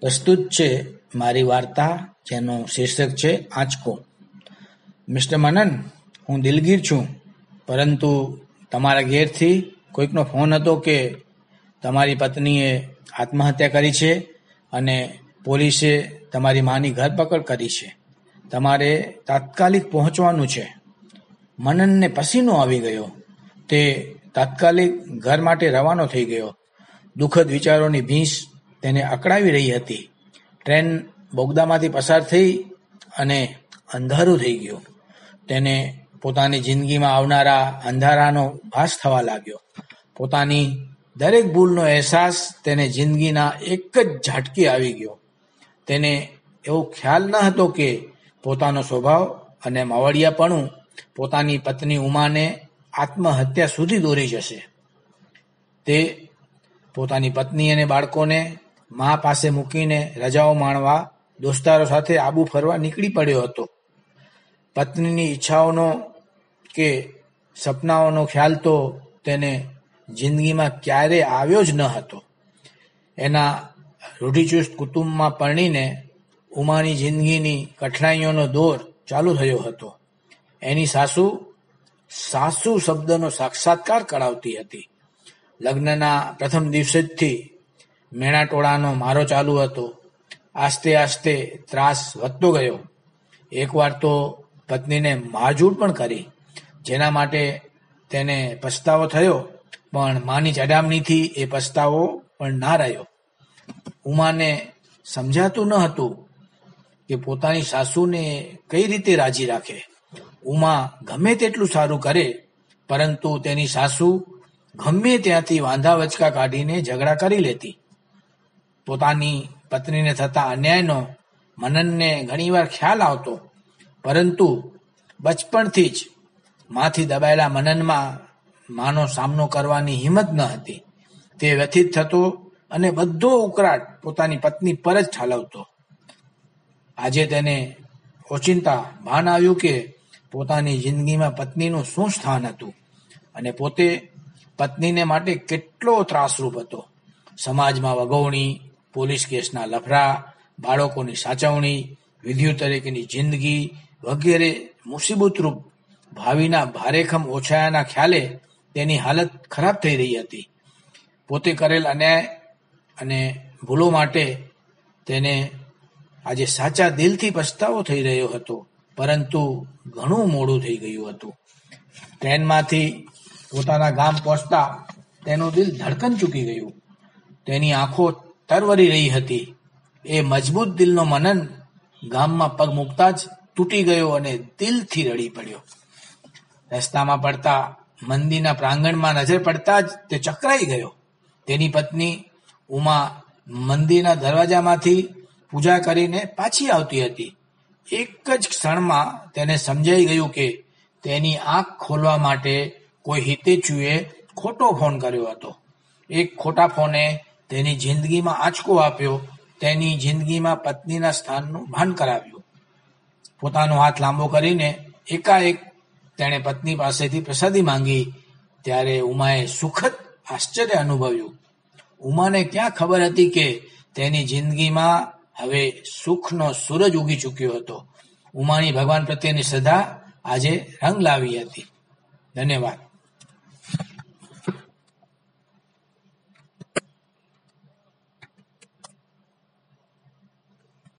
પ્રસ્તુત છે મારી વાર્તા, જેનું શીર્ષક છે આંચકો. મિસ્ટર મનન, હું દિલગીર છું, પરંતુ તમારા ઘેરથી કોઈકનો ફોન હતો કે તમારી પત્નીએ આત્મહત્યા કરી છે અને પોલીસે તમારી માની ધરપકડ કરી છે. તમારે તાત્કાલિક પહોંચવાનું છે. મનનને પસીનો આવી ગયો. તે તાત્કાલિક ઘર માટે રવાનો થઈ ગયો. દુઃખદ વિચારોની ભીંસ તેને અકળાવી રહી હતી. ટ્રેન બોગદામાંથી પસાર થઈ અને અંધારું થઈ ગયું. તેને પોતાની જિંદગીમાં આવનારા અંધારાનો ભાસ થવા લાગ્યો. પોતાની દરેક ભૂલનો અહેસાસ તેને જિંદગીના એક જ ઝાટકી આવી ગયો. તેને એવો ખ્યાલ ન હતો કે પોતાનો સ્વભાવ અને માવડિયાપણું પોતાની પત્ની ઉમાને આત્મહત્યા સુધી દોરી જશે. તે પોતાની પત્ની અને બાળકોને મા પાસે મૂકીને રજાઓ માણવા દોસ્તારો સાથે આબુ ફરવા નીકળી પડ્યો હતો. પત્નીની ઈચ્છાઓનો કે સપનાઓનો ખ્યાલ તો તેને જિંદગીમાં ક્યારે આવ્યો જ ન હતો. એના રૂઢિચુસ્ત કુટુંબમાં પરણીને ઉમાની જિંદગીની કઠણાઈઓનો દોર ચાલુ થયો હતો. એની સાસુ સાસુ શબ્દનો સાક્ષાત્કાર કરાવતી હતી. લગ્નના પ્રથમ દિવસેથી મેણાટોળાનો મારો ચાલુ હતો. આસ્તે આસ્તે ત્રાસ વધતો ગયો. એકવાર તો પત્નીને મારઝૂડ પણ કરી, જેના માટે તેને પસ્તાવો થયો, પણ માની ચડામણીથી એ પસ્તાવો પણ ના રહ્યો. ઉમાને સમજાતું ન હતું કે પોતાની સાસુને કઈ રીતે રાજી રાખે. ઉમા ગમે તેટલું સારું કરે, પરંતુ તેની સાસુ ગમે ત્યાંથી વાંધા વચકા કાઢીને ઝઘડા કરી લેતી. પોતાની પત્નીને થતા અન્યાયનો મનનને ઘણીવાર ખ્યાલ આવતો. પરંતુ બચપણથી જ માથી દબાયેલા મનનમાં માનો સામનો કરવાની હિંમત ન હતી. તે વ્યથિત થતો અને બધો ઉકળાટ પોતાની પત્ની પર જ ઠાલવતો. આજે તેને ઓચિંતા ભાન આવ્યું કે પોતાની જિંદગીમાં પત્નીનું શું સ્થાન હતું અને પોતે પત્નીને માટે કેટલો ત્રાસરૂપ હતો. સમાજમાં વગવણી પોલીસ કેસના લફરા બાળકોની સાચવણી વિદ્યુત તરીકેની જિંદગી વગેરે મુસીબતરૂપ ભાવિના ભારેખમ ઓછાયાના ખ્યાલે તેની હાલત ખરાબ થઈ રહી હતી. પોતે કરેલ અન્યાય અને ભૂલો માટે તેને આજે સાચા દિલથી પસ્તાવો થઈ રહ્યો હતો, પરંતુ ઘણું મોડું થઈ ગયું હતું. ટ્રેનમાંથી પોતાના ગામ પહોંચતા તેનું દિલ ધડકન ચૂકી ગયું. તેની આંખો તરવરી રહી હતી. એ મજબૂત દિલનો મનન ગામમાં પગ મૂકતા જ તૂટી ગયો અને દિલથી રડી પડ્યો. રસ્તામાં પડતા, મંદિરના પ્રાંગણમાં નજર પડતા જ તે ચકરાઈ ગયો. તેની પત્ની ઉમા મંદિરના દરવાજામાંથી પૂજા કરીને પાછી આવતી હતી. એક જ ક્ષણમાં તેને સમજાઈ ગયું કે તેની આંખ ખોલવા માટે કોઈ હિતેચુએ ખોટો ફોન કર્યો હતો. એક ખોટા ફોને તેની જિંદગીમાં આંચકો આપ્યો, તેની જિંદગીમાં પત્નીના સ્થાનનું ભાન કરાવ્યું. પોતાનો હાથ લાંબો કરીને એકાએક તેણે પત્ની પાસેથી પ્રસાદી માંગી. ત્યારે ઉમાએ સુખદ આશ્ચર્ય અનુભવ્યું. ઉમાને ક્યાં ખબર હતી કે તેની જિંદગીમાં હવે સુખનો સૂરજ ઉગી ચૂક્યો હતો. ઉમાની ભગવાન પ્રત્યેની શ્રદ્ધા આજે રંગ લાવી હતી. ધન્યવાદ.